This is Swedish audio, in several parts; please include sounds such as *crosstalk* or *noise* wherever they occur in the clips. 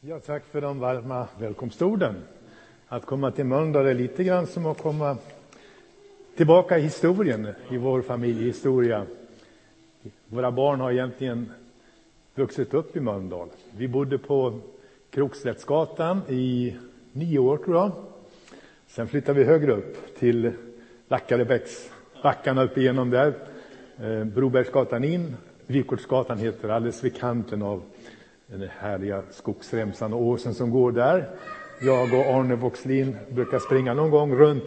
Ja, tack för de varma välkomstorden. Att komma till Mölndal är lite grann som att komma tillbaka i historien, i vår familjehistoria. Våra barn har egentligen vuxit upp i Mölndal. Vi bodde på Krokslättsgatan i nio år, tror jag. Sen flyttade vi högre upp till Lackarebäcks backarna upp igenom där. Eh, Brobergsgatan in, Vykortsgatan heter alldeles vid kanten av den härliga skogsremsan och åsen som går där. Jag och Arne Voxlin brukar springa någon gång runt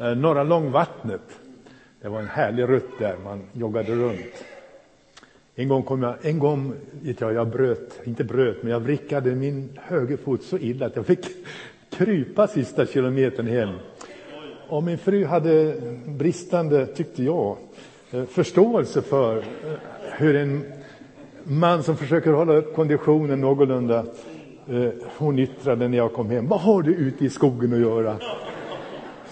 eh, Norra Långvattnet. Det var en härlig rutt där, man joggade runt. En gång kom jag, en gång vet jag, jag bröt, inte bröt, men jag vrickade min högerfot så illa att jag fick *laughs* krypa sista kilometern hem. Och min fru hade bristande, tyckte jag, eh, förståelse för eh, hur en man som försöker hålla upp konditionen någorlunda. Eh, hon yttrade när jag kom hem, vad har du ute i skogen att göra?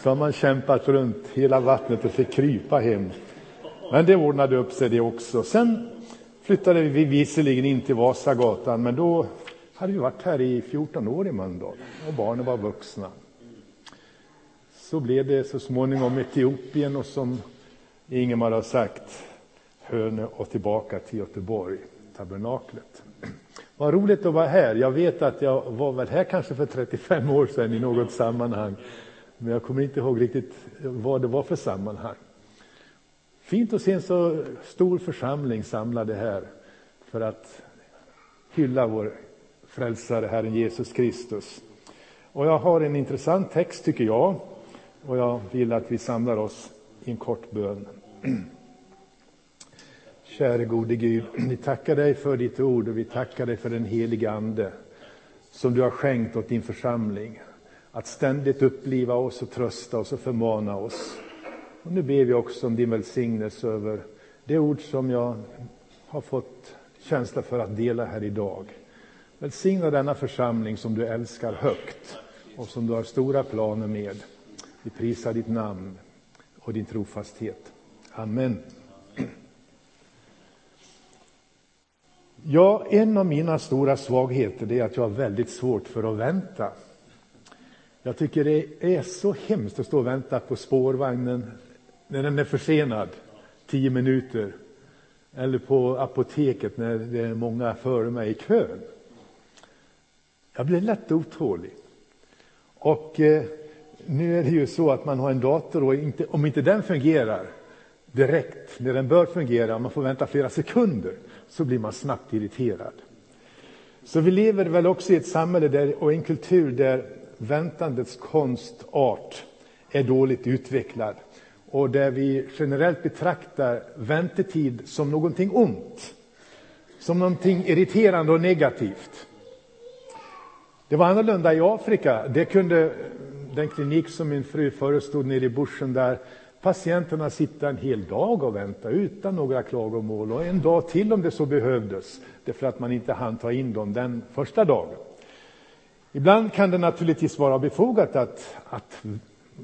Så har man kämpat runt hela vattnet och fick krypa hem. Men det ordnade upp sig det också. Sen flyttade vi visserligen in till Vasagatan, men då hade vi varit här i 14 år i Mölndal och barnen var vuxna. Så blev det så småningom Etiopien och som Ingemar har sagt, Hönö och tillbaka till Göteborg tabernaklet. Vad roligt att vara här. Jag vet att jag var väl här kanske för 35 år sedan i något sammanhang. Men jag kommer inte ihåg riktigt vad det var för sammanhang. Fint att se en så stor församling samlade här för att hylla vår frälsare Herren Jesus Kristus. Och jag har en intressant text tycker jag och jag vill att vi samlar oss i en kort bön. Käre gode Gud, vi tackar dig för ditt ord och vi tackar dig för den heliga Ande som du har skänkt åt din församling. Att ständigt uppliva oss och trösta oss och förmana oss. Och nu ber vi också om din välsignelse över det ord som jag har fått känsla för att dela här idag. Välsigna denna församling som du älskar högt och som du har stora planer med. Vi prisar ditt namn och din trofasthet. Amen. Ja, en av mina stora svagheter är att jag har väldigt svårt för att vänta. Jag tycker det är så hemskt att stå och vänta på spårvagnen när den är försenad, tio minuter. Eller på apoteket när det är många före mig i kön. Jag blir lätt otålig. Och eh, nu är det ju så att man har en dator och inte, om inte den fungerar direkt när den bör fungera, man får vänta flera sekunder, så blir man snabbt irriterad. Så vi lever väl också i ett samhälle där, och en kultur där väntandets konstart är dåligt utvecklad och där vi generellt betraktar väntetid som någonting ont, som någonting irriterande och negativt. Det var annorlunda i Afrika. Det kunde den klinik som min fru förestod nere i bushen där patienterna sitta en hel dag och vänta utan några klagomål och en dag till om det så behövdes, därför att man inte hann ta in dem den första dagen. Ibland kan det naturligtvis vara befogat att, att,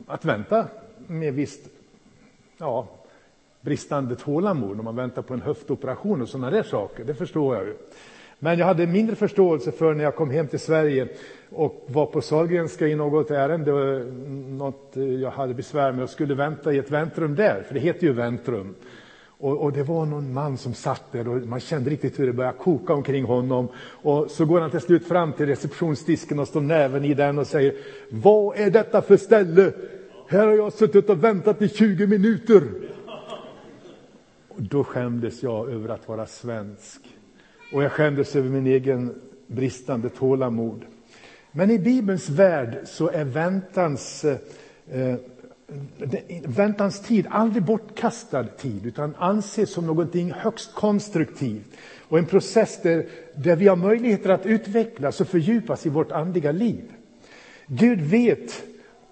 att vänta med visst ja, bristande tålamod om man väntar på en höftoperation och sådana där saker, det förstår jag ju. Men jag hade mindre förståelse för när jag kom hem till Sverige och var på Sahlgrenska i något ärende, eh, något eh, jag hade besvär med och skulle vänta i ett väntrum där, för det heter ju väntrum. Och, och, det var någon man som satt där och man kände riktigt hur det började koka omkring honom. Och så går han till slut fram till receptionsdisken och står näven i den och säger Vad är detta för ställe? Här har jag suttit och väntat i 20 minuter. Och då skämdes jag över att vara svensk. Och jag skämdes över min egen bristande tålamod. Men i Bibelns värld så är väntans, eh, eh väntans tid aldrig bortkastad tid, utan anses som någonting högst konstruktivt och en process där, där vi har möjligheter att utvecklas och fördjupas i vårt andliga liv. Gud vet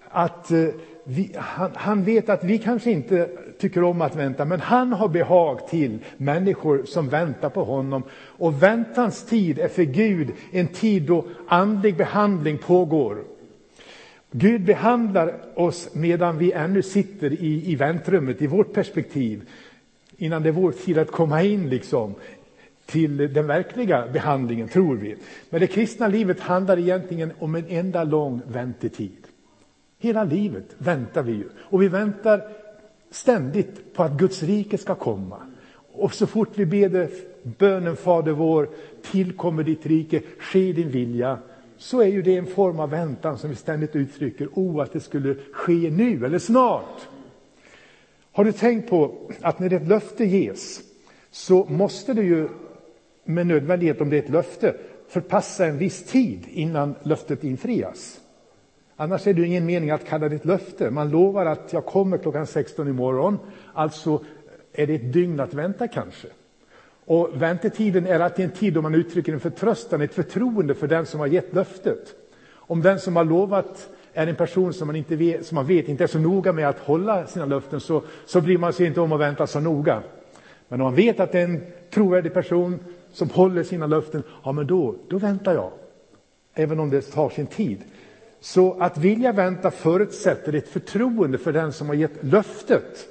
att eh, vi, han, han, vet att vi kanske inte tycker om att vänta, men han har behag till människor som väntar på honom. Och väntans tid är för Gud en tid då andlig behandling pågår. Gud behandlar oss medan vi ännu sitter i, i väntrummet, i vårt perspektiv, innan det är vår tid att komma in. liksom till den verkliga behandlingen, tror vi. Men det kristna livet handlar egentligen om en enda lång väntetid. Hela livet väntar vi ju. Och vi väntar ständigt på att Guds rike ska komma. Och så fort vi ber bönen Fader vår, tillkommer ditt rike, ske din vilja, så är ju det en form av väntan som vi ständigt uttrycker, oh att det skulle ske nu eller snart. Har du tänkt på att när ett löfte ges så måste det ju med nödvändighet, om det är ett löfte, förpassa en viss tid innan löftet infrias. Annars är det ingen mening att kalla det ett löfte. Man lovar att jag kommer klockan 16 imorgon, alltså är det ett dygn att vänta kanske. Och väntetiden är alltid en tid då man uttrycker en förtröstan, ett förtroende för den som har gett löftet. Om den som har lovat är en person som man, inte vet, som man vet inte är så noga med att hålla sina löften så, så bryr man sig inte om att vänta så noga. Men om man vet att det är en trovärdig person som håller sina löften, ja men då, då väntar jag. Även om det tar sin tid. Så att vilja vänta förutsätter ett förtroende för den som har gett löftet.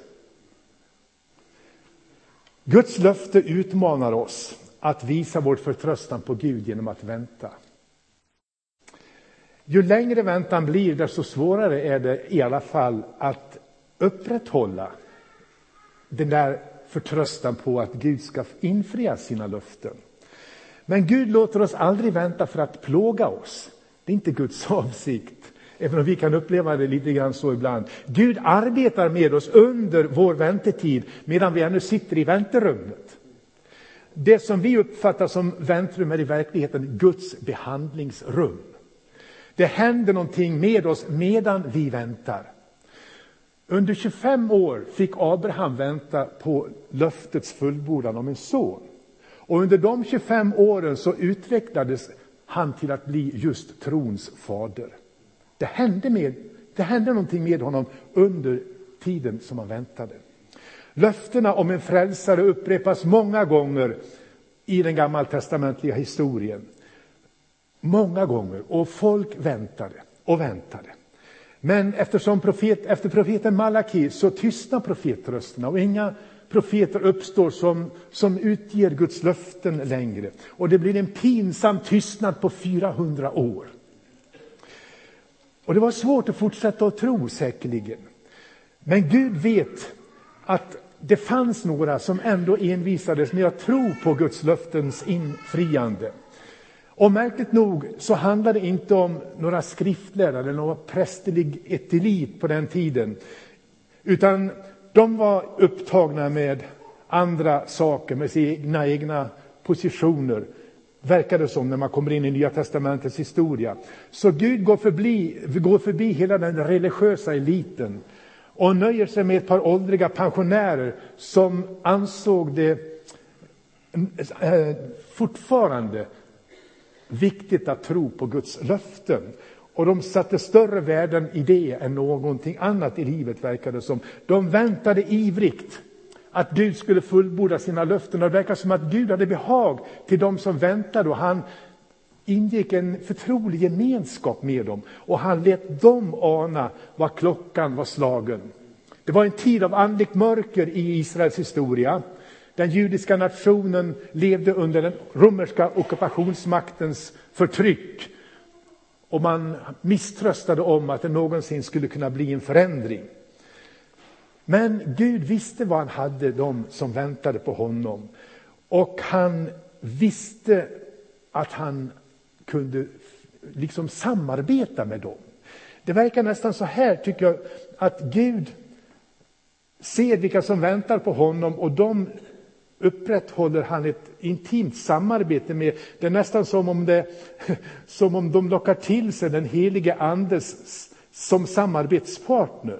Guds löfte utmanar oss att visa vår förtröstan på Gud genom att vänta. Ju längre väntan blir, desto svårare är det i alla fall att upprätthålla den där förtröstan på att Gud ska infria sina löften. Men Gud låter oss aldrig vänta för att plåga oss. Det är inte Guds *laughs* avsikt, även om vi kan uppleva det lite grann så ibland. Gud arbetar med oss under vår väntetid medan vi ännu sitter i vänterummet. Det som vi uppfattar som väntrum är i verkligheten Guds behandlingsrum. Det händer någonting med oss medan vi väntar. Under 25 år fick Abraham vänta på löftets fullbordan om en son. Och under de 25 åren så utvecklades han till att bli just trons fader. Det hände, med, det hände någonting med honom under tiden som han väntade. Löftena om en frälsare upprepas många gånger i den gammaltestamentliga historien. Många gånger. Och folk väntade och väntade. Men eftersom profet, efter profeten Malaki så tystnar profetrösterna och inga profeter uppstår som, som utger Guds löften längre. Och det blir en pinsam tystnad på 400 år. Och det var svårt att fortsätta att tro säkerligen. Men Gud vet att det fanns några som ändå envisades med att tro på Guds löftens infriande. Och märkligt nog så handlade det inte om några skriftlärare eller någon prästerlig etilit på den tiden. Utan de var upptagna med andra saker, med sina egna positioner. Verkar det som när man kommer in i Nya Testamentets historia. Så Gud går förbi, går förbi hela den religiösa eliten och nöjer sig med ett par åldriga pensionärer som ansåg det eh, fortfarande viktigt att tro på Guds löften. Och de satte större värden i det än någonting annat i livet, verkade som. De väntade ivrigt att Gud skulle fullborda sina löften. Och det verkar som att Gud hade behag till dem som väntade och han ingick en förtrolig gemenskap med dem och han lät dem ana vad klockan var slagen. Det var en tid av andligt mörker i Israels historia. Den judiska nationen levde under den romerska ockupationsmaktens förtryck. Och man misströstade om att det någonsin skulle kunna bli en förändring. Men Gud visste vad han hade, de som väntade på honom. Och han visste att han kunde liksom samarbeta med dem. Det verkar nästan så här, tycker jag, att Gud ser vilka som väntar på honom och de upprätthåller han ett intimt samarbete med. Det är nästan som om, det, *laughs* som om de lockar till sig den helige Andes som samarbetspartner.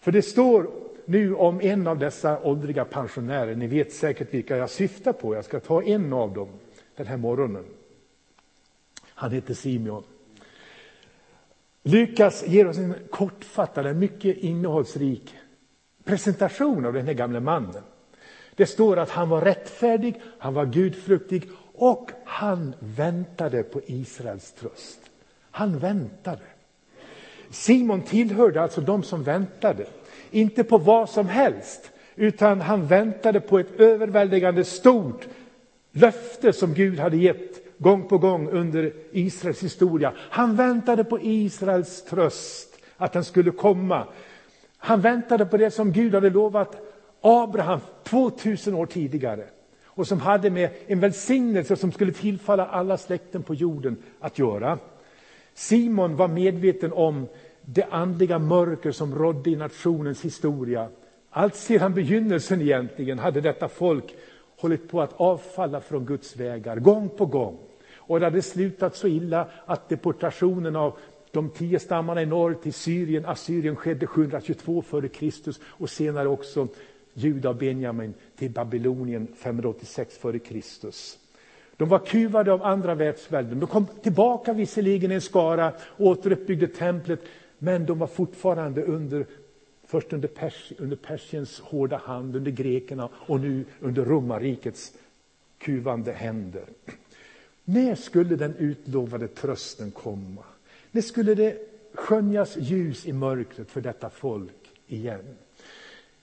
För det står nu om en av dessa åldriga pensionärer, ni vet säkert vilka jag syftar på, jag ska ta en av dem den här morgonen. Han heter Simeon. Lukas ger oss en kortfattad, mycket innehållsrik presentation av den här gamle mannen. Det står att han var rättfärdig, han var gudfruktig och han väntade på Israels tröst. Han väntade. Simon tillhörde alltså de som väntade, inte på vad som helst, utan han väntade på ett överväldigande stort löfte som Gud hade gett gång på gång under Israels historia. Han väntade på Israels tröst, att den skulle komma. Han väntade på det som Gud hade lovat Abraham 2000 år tidigare och som hade med en välsignelse som skulle tillfalla alla släkten på jorden att göra. Simon var medveten om det andliga mörker som rådde i nationens historia. Allt sedan begynnelsen egentligen hade detta folk hållit på att avfalla från Guds vägar, gång på gång. Och det hade slutat så illa att deportationen av de tio stammarna i norr till Syrien, Assyrien skedde 722 f.Kr. och senare också Juda och Benjamin till Babylonien 586 f.Kr. De var kuvade av andra världsvälden. De kom tillbaka visserligen i en skara och återuppbyggde templet, men de var fortfarande under, först under, Pers, under Persiens hårda hand, under grekerna och nu under romarrikets kuvande händer. När skulle den utlovade trösten komma? När skulle det skönjas ljus i mörkret för detta folk igen?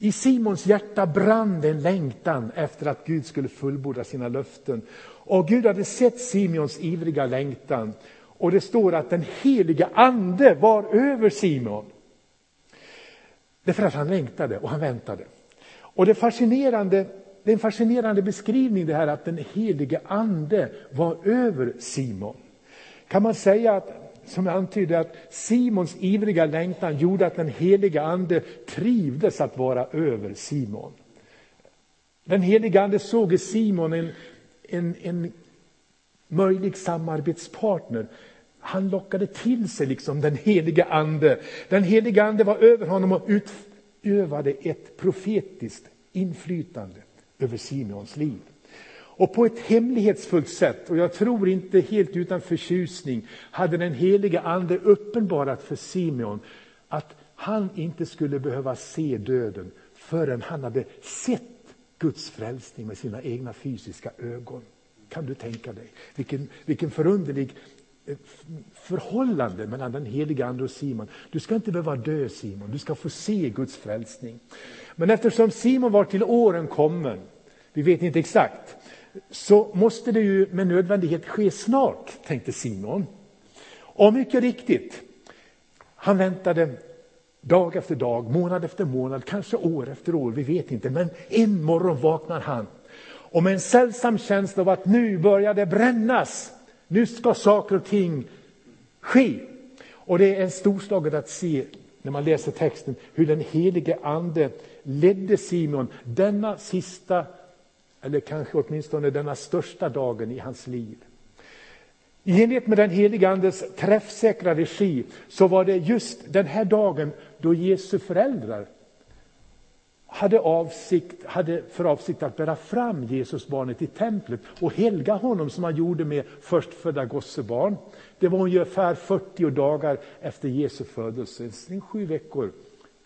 I Simons hjärta brann det en längtan efter att Gud skulle fullborda sina löften. Och Gud hade sett Simons ivriga längtan. Och det står att den heliga ande var över Simon. Därför att han längtade och han väntade. Och det fascinerande det är en fascinerande beskrivning det här att den helige ande var över Simon. Kan man säga att, som jag antydde, att Simons ivriga längtan gjorde att den helige ande trivdes att vara över Simon. Den helige ande såg i Simon en, en, en möjlig samarbetspartner. Han lockade till sig liksom den helige ande. Den helige ande var över honom och utövade ett profetiskt inflytande över Simons liv. Och på ett hemlighetsfullt sätt, och jag tror inte helt utan förtjusning, hade den heliga ande uppenbarat för Simeon att han inte skulle behöva se döden förrän han hade sett Guds frälsning med sina egna fysiska ögon. Kan du tänka dig? Vilken, vilken förunderlig eh, förhållande mellan den heliga Ande och Simon. Du ska inte behöva dö Simon, du ska få se Guds frälsning. Men eftersom Simon var till åren kommen vi vet inte exakt, så måste det ju med nödvändighet ske snart, tänkte Simon. Och mycket riktigt, han väntade dag efter dag, månad efter månad, kanske år efter år, vi vet inte. Men en morgon vaknar han och med en sällsam känsla av att nu börjar det brännas. Nu ska saker och ting ske. Och det är storslaget att se när man läser texten hur den helige ande ledde Simon denna sista eller kanske åtminstone denna största dagen i hans liv. I enlighet med den helige Andes träffsäkra regi så var det just den här dagen då Jesu föräldrar hade, avsikt, hade för avsikt att bära fram Jesusbarnet i templet och helga honom som man gjorde med förstfödda gossebarn. Det var ungefär 40 dagar efter Jesu födelse, sju veckor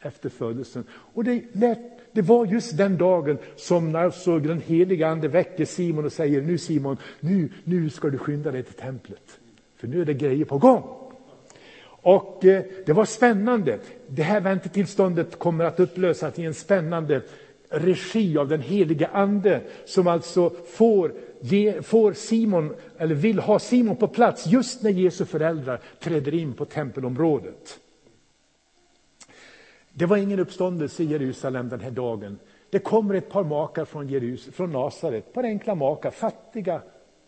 efter födelsen. Och det lät det var just den dagen som alltså den heliga ande väcker Simon och säger nu Simon, nu, nu ska du skynda dig till templet. För nu är det grejer på gång. Och eh, det var spännande. Det här väntetillståndet kommer att upplösas i en spännande regi av den helige ande som alltså får, ge, får Simon, eller vill ha Simon på plats just när Jesu föräldrar träder in på tempelområdet. Det var ingen uppståndelse i Jerusalem den här dagen. Det kommer ett par makar från, Jerus från Nasaret, ett par enkla makar, fattiga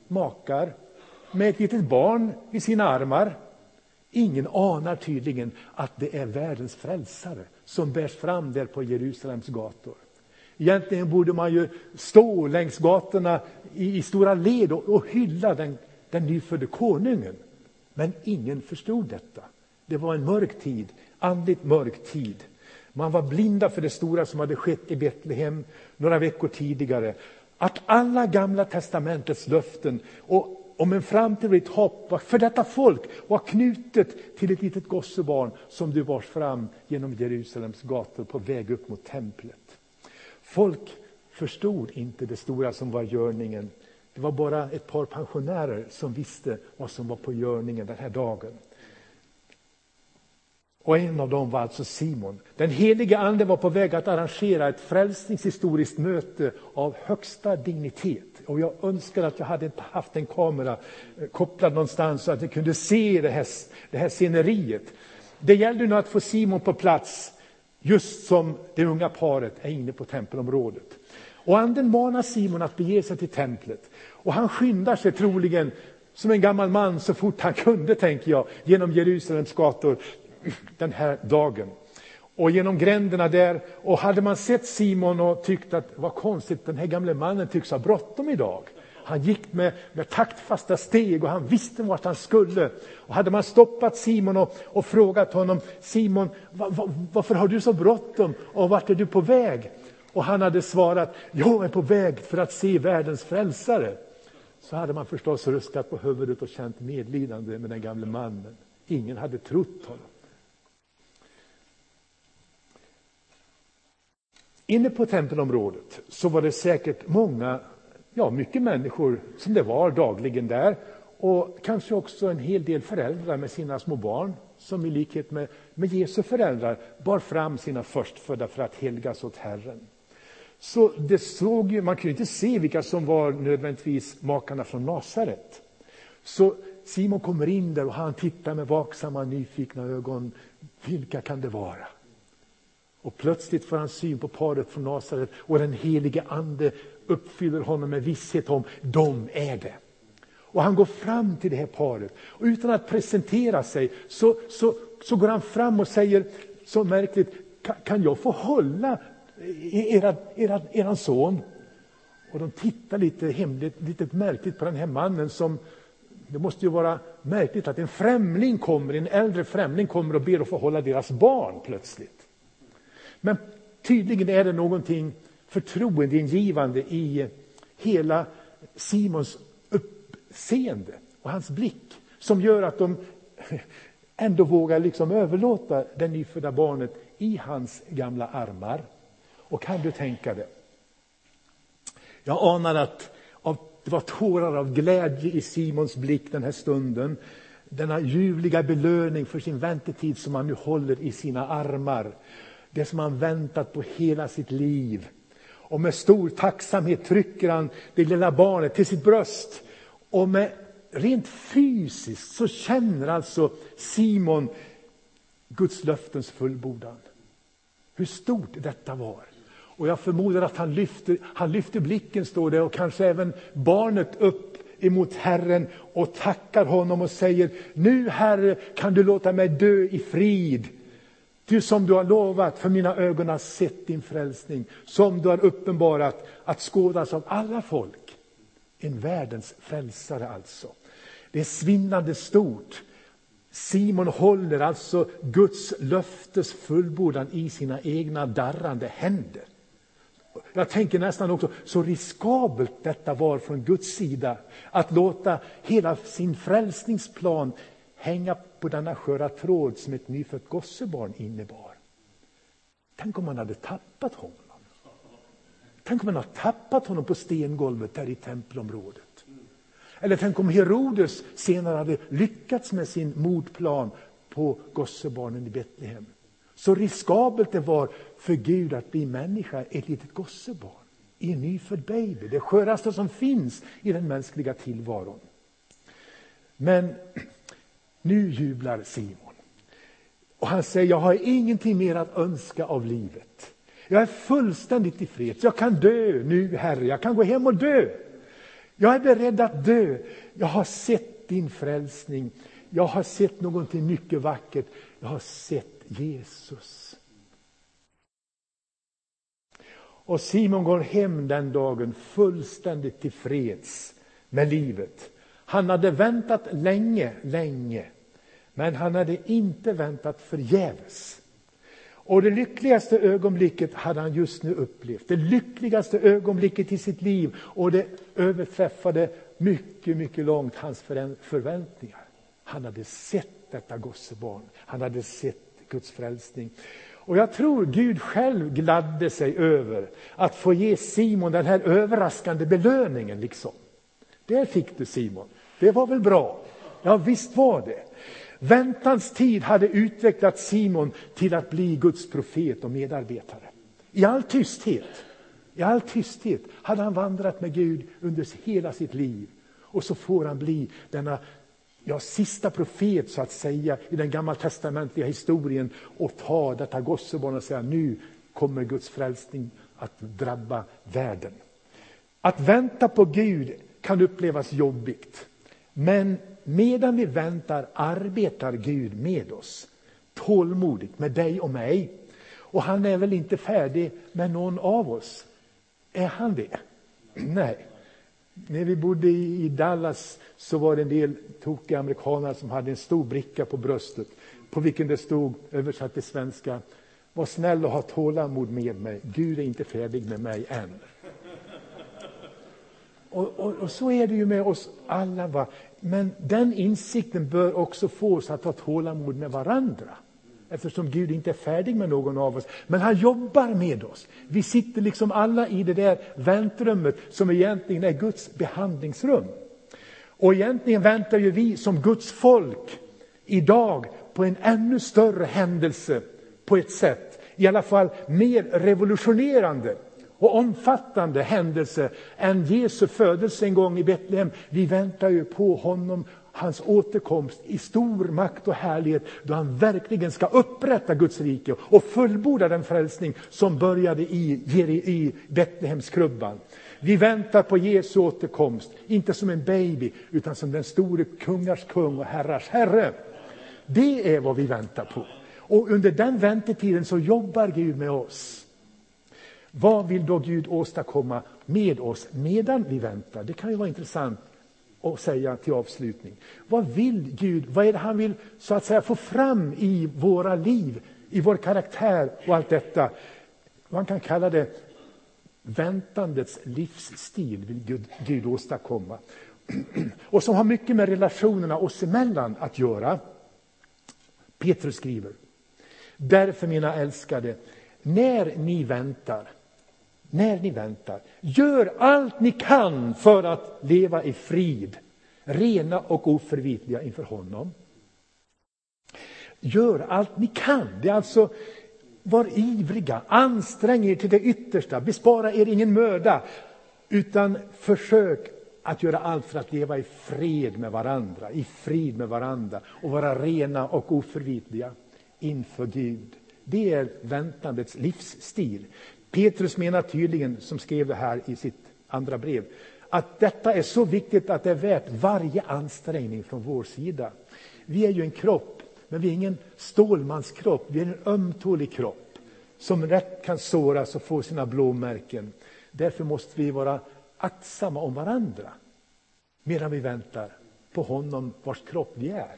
makar med ett litet barn i sina armar. Ingen anar tydligen att det är världens frälsare som bärs fram där på Jerusalems gator. Egentligen borde man ju stå längs gatorna i, i stora led och, och hylla den, den nyfödde konungen. Men ingen förstod detta. Det var en mörk tid, andligt mörk tid. Man var blinda för det stora som hade skett i Betlehem några veckor tidigare. Att alla gamla testamentets löften och om en framtid och ett hopp för detta folk var knutet till ett litet gossebarn som du bars fram genom Jerusalems gator på väg upp mot templet. Folk förstod inte det stora som var görningen. Det var bara ett par pensionärer som visste vad som var på görningen den här dagen. Och en av dem var alltså Simon. Den helige ande var på väg att arrangera ett frälsningshistoriskt möte av högsta dignitet. Och jag önskar att jag hade haft en kamera eh, kopplad någonstans så att jag kunde se det här, det här sceneriet. Det gällde nu att få Simon på plats just som det unga paret är inne på tempelområdet. Och anden manar Simon att bege sig till templet. Och han skyndar sig troligen som en gammal man så fort han kunde, tänker jag, genom Jerusalems gator den här dagen. Och genom gränderna där. Och hade man sett Simon och tyckt att vad konstigt, den här gamle mannen tycks ha bråttom idag. Han gick med, med taktfasta steg och han visste vart han skulle. Och hade man stoppat Simon och, och frågat honom, Simon, va, va, varför har du så bråttom och vart är du på väg? Och han hade svarat, jag är på väg för att se världens frälsare. Så hade man förstås ruskat på huvudet och känt medlidande med den gamle mannen. Ingen hade trott honom. Inne på tempelområdet så var det säkert många, ja mycket människor som det var dagligen där och kanske också en hel del föräldrar med sina små barn som i likhet med, med Jesu föräldrar bar fram sina förstfödda för att helgas åt Herren. Så det såg ju, man kunde inte se vilka som var nödvändigtvis makarna från Nasaret. Så Simon kommer in där och han tittar med vaksamma nyfikna ögon. Vilka kan det vara? Och plötsligt får han syn på paret från Nasaret och den helige ande uppfyller honom med visshet om de är det. Och han går fram till det här paret och utan att presentera sig så, så, så går han fram och säger så märkligt, kan, jag få hålla era, era, eran son? Och de tittar lite hemligt, lite märkligt på den här mannen som det måste ju vara märkligt att en främling kommer, en äldre främling kommer och ber att få hålla deras barn plötsligt. Men tydligen är det någonting förtroendeingivande i hela Simons uppseende och hans blick som gör att de ändå vågar liksom överlåta det nyfödda barnet i hans gamla armar. Och kan du tänka det? Jag anar att det var tårar av glädje i Simons blick den här stunden. Denna ljuvliga belöning för sin väntetid som han nu håller i sina armar det som han väntat på hela sitt liv. Och med stor tacksamhet trycker han det lilla barnet till sitt bröst. Och med rent fysiskt så känner alltså Simon Guds löftens fullbordan. Hur stort detta var. Och jag förmodar att han lyfter, han lyfter blicken, står det, och kanske även barnet upp emot Herren och tackar honom och säger, nu Herre kan du låta mig dö i frid Ty som du har lovat, för mina ögon har sett din frälsning, som du har uppenbarat att skådas av alla folk. En världens frälsare alltså. Det är svinnande stort. Simon håller alltså Guds löftes fullbordan i sina egna darrande händer. Jag tänker nästan också så riskabelt detta var från Guds sida att låta hela sin frälsningsplan hänga på denna sköra tråd som ett nyfött gossebarn innebar. Tänk om man hade tappat honom. Tänk om man hade tappat honom på stengolvet där i tempelområdet. Eller tänk om Herodes senare hade lyckats med sin mordplan på gossebarnen i Betlehem. Så riskabelt det var för Gud att bli människa, ett litet gossebarn i en nyfödd baby. Det sköraste som finns i den mänskliga tillvaron. Men nu jublar Simon. Och han säger, jag har ingenting mer att önska av livet. Jag är fullständigt tillfreds. Jag kan dö nu, Herre. Jag kan gå hem och dö. Jag är beredd att dö. Jag har sett din frälsning. Jag har sett någonting mycket vackert. Jag har sett Jesus. Och Simon går hem den dagen fullständigt tillfreds med livet. Han hade väntat länge, länge. Men han hade inte väntat förgäves. Och det lyckligaste ögonblicket hade han just nu upplevt. Det lyckligaste ögonblicket i sitt liv. Och det överträffade mycket, mycket långt hans förväntningar. Han hade sett detta gossebarn. Han hade sett Guds frälsning. Och jag tror Gud själv gladde sig över att få ge Simon den här överraskande belöningen. Liksom. Där fick du Simon. Det var väl bra? Ja, visst var det. Väntans tid hade utvecklat Simon till att bli Guds profet och medarbetare. I all tysthet, i all tysthet hade han vandrat med Gud under hela sitt liv. Och så får han bli denna ja, sista profet så att säga i den gammaltestamentliga historien och ta detta gossebarn och säga nu kommer Guds frälsning att drabba världen. Att vänta på Gud kan upplevas jobbigt. Men medan vi väntar arbetar Gud med oss. Tålmodigt med dig och mig. Och han är väl inte färdig med någon av oss? Är han det? *clears throat* Nej. När vi bodde i Dallas så var det en del tokiga amerikaner som hade en stor bricka på bröstet på vilken det stod översatt till svenska Var snäll och ha tålamod med mig. Gud är inte färdig med mig än. Och, och, och, så är det ju med oss alla. Va? Men den insikten bör också få oss att ha tålamod med varandra. Eftersom Gud inte är färdig med någon av oss. Men han jobbar med oss. Vi sitter liksom alla i det där väntrummet som egentligen är Guds behandlingsrum. Och egentligen väntar ju vi som Guds folk idag på en ännu större händelse på ett sätt. I alla fall mer revolutionerande och omfattande händelse än Jesu födelse en gång i Betlehem. Vi väntar ju på honom, hans återkomst i stor makt och härlighet då han verkligen ska upprätta Guds rike och fullborda den frälsning som började i, i Betlehemskrubban. Vi väntar på Jesu återkomst, inte som en baby utan som den store kungars kung och herrars herre. Det är vad vi väntar på. Och under den väntetiden så jobbar Gud med oss. Vad vill då Gud åstadkomma med oss medan vi väntar? Det kan ju vara intressant att säga till avslutning. Vad vill Gud? Vad är det han vill så att säga få fram i våra liv, i vår karaktär och allt detta? Man kan kalla det väntandets livsstil vill Gud, Gud åstadkomma. *clears throat* Och som har mycket med relationerna oss emellan att göra. Petrus skriver, därför mina älskade, när ni väntar, när ni väntar, gör allt ni kan för att leva i frid, rena och oförvitliga inför honom. Gör allt ni kan. Det är alltså var ivriga, ansträng er till det yttersta, bespara er ingen möda, utan försök att göra allt för att leva i fred med varandra, i frid med varandra och vara rena och oförvitliga inför Gud. Det är väntandets livsstil. Petrus menar tydligen, som skrev det här i sitt andra brev, att detta är så viktigt att det är värt varje ansträngning från vår sida. Vi är ju en kropp, men vi är ingen stålmanskropp, vi är en ömtålig kropp som rätt kan såras och få sina blåmärken. Därför måste vi vara aktsamma om varandra medan vi väntar på honom vars kropp vi är.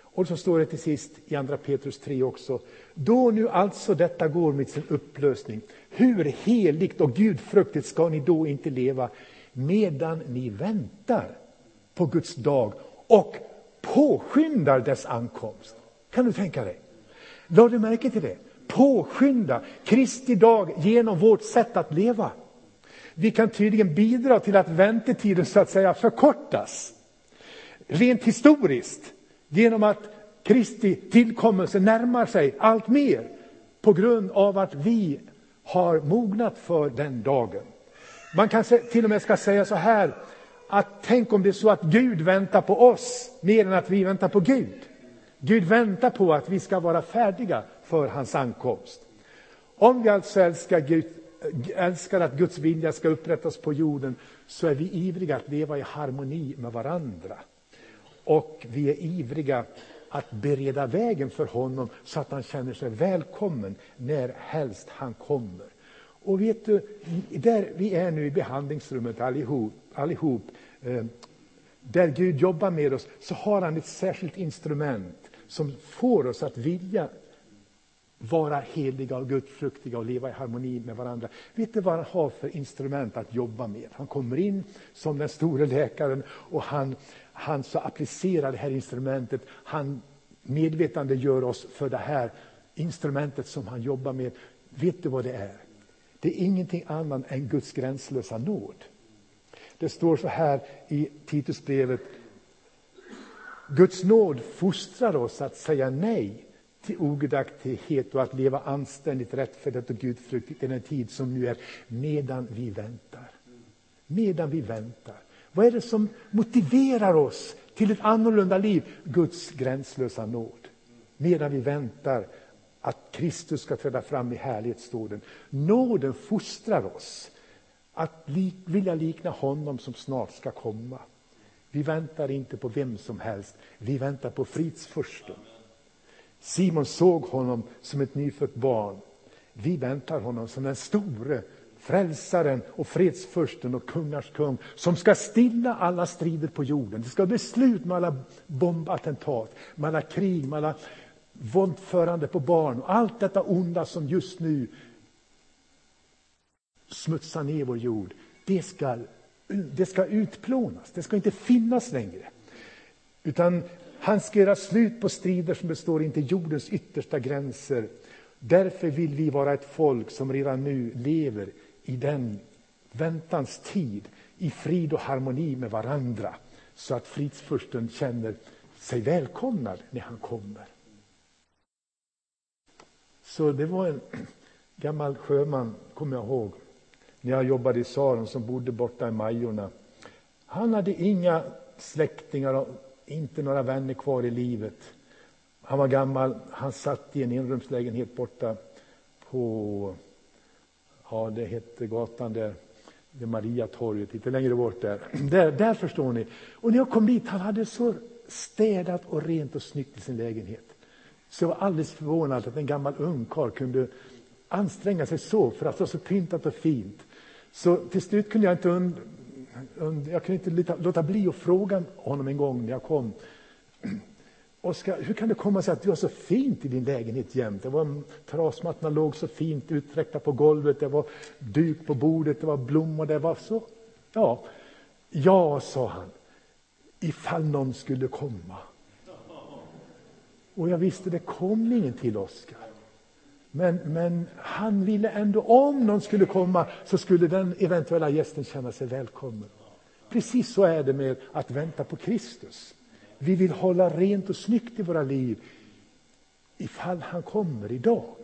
Och så står det till sist i andra Petrus 3 också. Då nu alltså detta går med sin upplösning, hur heligt och gudfruktigt ska ni då inte leva medan ni väntar på Guds dag och påskyndar dess ankomst? Kan du tänka dig? Lade du märke till det? Påskynda Kristi dag genom vårt sätt att leva. Vi kan tydligen bidra till att väntetiden så att säga förkortas. Rent historiskt Genom att Kristi tillkommelse närmar sig allt mer på grund av att vi har mognat för den dagen. Man kanske till och med ska säga så här att tänk om det är så att Gud väntar på oss mer än att vi väntar på Gud. Gud väntar på att vi ska vara färdiga för hans ankomst. Om vi alltså älskar, Gud, älskar att Guds vilja ska upprättas på jorden så är vi ivriga att leva i harmoni med varandra. Och vi är ivriga att bereda vägen för honom så att han känner sig välkommen när helst han kommer. Och vet du, där vi är nu i behandlingsrummet allihop, allihop eh, där Gud jobbar med oss, så har han ett särskilt instrument som får oss att vilja vara heliga och gudfruktiga och leva i harmoni med varandra. Vet du vad han har för instrument att jobba med? Han kommer in som den store läkaren och han, han så applicerar det här instrumentet. Han medvetande gör oss för det här instrumentet som han jobbar med. Vet du vad det är? Det är ingenting annat än Guds gränslösa nåd. Det står så här i Titusbrevet Guds nåd fostrar oss att säga nej till ogudaktighet och att leva anständigt, rättfärdigt och gudfruktigt i den tid som nu är, medan vi väntar. Medan vi väntar. Vad är det som motiverar oss till ett annorlunda liv? Guds gränslösa nåd. Medan vi väntar att Kristus ska träda fram i härlighet, står den. Nåden fostrar oss att lik, vilja likna honom som snart ska komma. Vi väntar inte på vem som helst, vi väntar på fridsfursten. Simon såg honom som ett nyfött barn. Vi väntar honom som den store frälsaren och fredsfursten och kungars kung som ska stilla alla strider på jorden. Det ska bli slut med alla bombattentat, med alla krig, med alla våldförande på barn och allt detta onda som just nu smutsar ner vår jord. Det ska, det ska utplånas, det ska inte finnas längre. Utan han ska göra slut på strider som består intill jordens yttersta gränser. Därför vill vi vara ett folk som redan nu lever i den väntans tid, i frid och harmoni med varandra, så att fridsfursten känner sig välkomnad när han kommer. Så det var en *clears throat* gammal sjöman, kommer jag ihåg, när jag jobbade i Saron, som bodde borta i Majorna. Han hade inga släktingar och inte några vänner kvar i livet. Han var gammal, han satt i en enrumslägenhet borta på, ja det hette gatan där, vid Mariatorget, lite längre bort där. *clears throat* där. Där förstår ni. Och när jag kom dit, han hade så städat och rent och snyggt i sin lägenhet. Så jag var alldeles förvånad att en gammal ungkarl kunde anstränga sig så för att det var så pyntat och fint. Så till slut kunde jag inte, und, und, jag kunde inte låta bli att fråga honom en gång när jag kom. *clears throat* Oskar, hur kan det komma sig att du har så fint i din lägenhet jämt? Det var trasmattorna låg så fint utsträckta på golvet, det var duk på bordet, det var blommor, det var så. Ja, ja, sa han, ifall någon skulle komma. Och jag visste, det kom ingen till Oskar. Men, men han ville ändå, om någon skulle komma, så skulle den eventuella gästen känna sig välkommen. Precis så är det med att vänta på Kristus. Vi vill hålla rent och snyggt i våra liv ifall han kommer idag.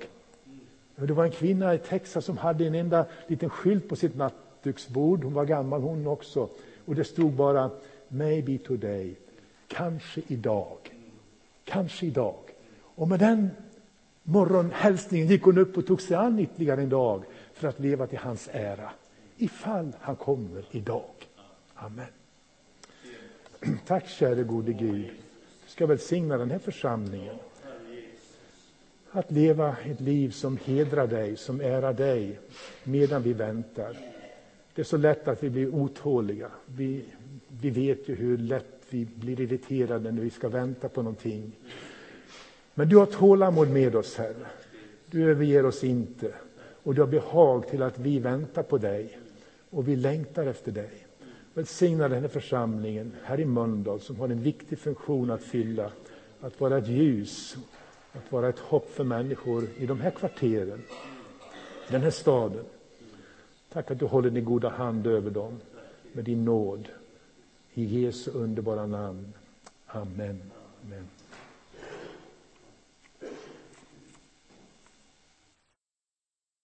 Det var en kvinna i Texas som hade en enda liten skylt på sitt nattduksbord. Hon var gammal hon också. Och det stod bara Maybe today. Kanske idag. Kanske idag. Och med den morgonhälsningen gick hon upp och tog sig an ytterligare en dag för att leva till hans ära. Ifall han kommer idag. Amen. *clears throat* Tack käre gode Gud. Du ska välsigna den här församlingen. Att leva ett liv som hedrar dig, som ärar dig medan vi väntar. Det är så lätt att vi blir otåliga. Vi, vi vet ju hur lätt vi blir irriterade när vi ska vänta på någonting. Men du har tålamod med oss, Herre. Du överger oss inte. Och du har behag till att vi väntar på dig och vi längtar efter dig. Välsigna den här församlingen här i Mölndal som har en viktig funktion att fylla. Att vara ett ljus, att vara ett hopp för människor i de här kvarteren, i den här staden. Tack att du håller din goda hand över dem med din nåd. I Jesu underbara namn. Amen. Amen.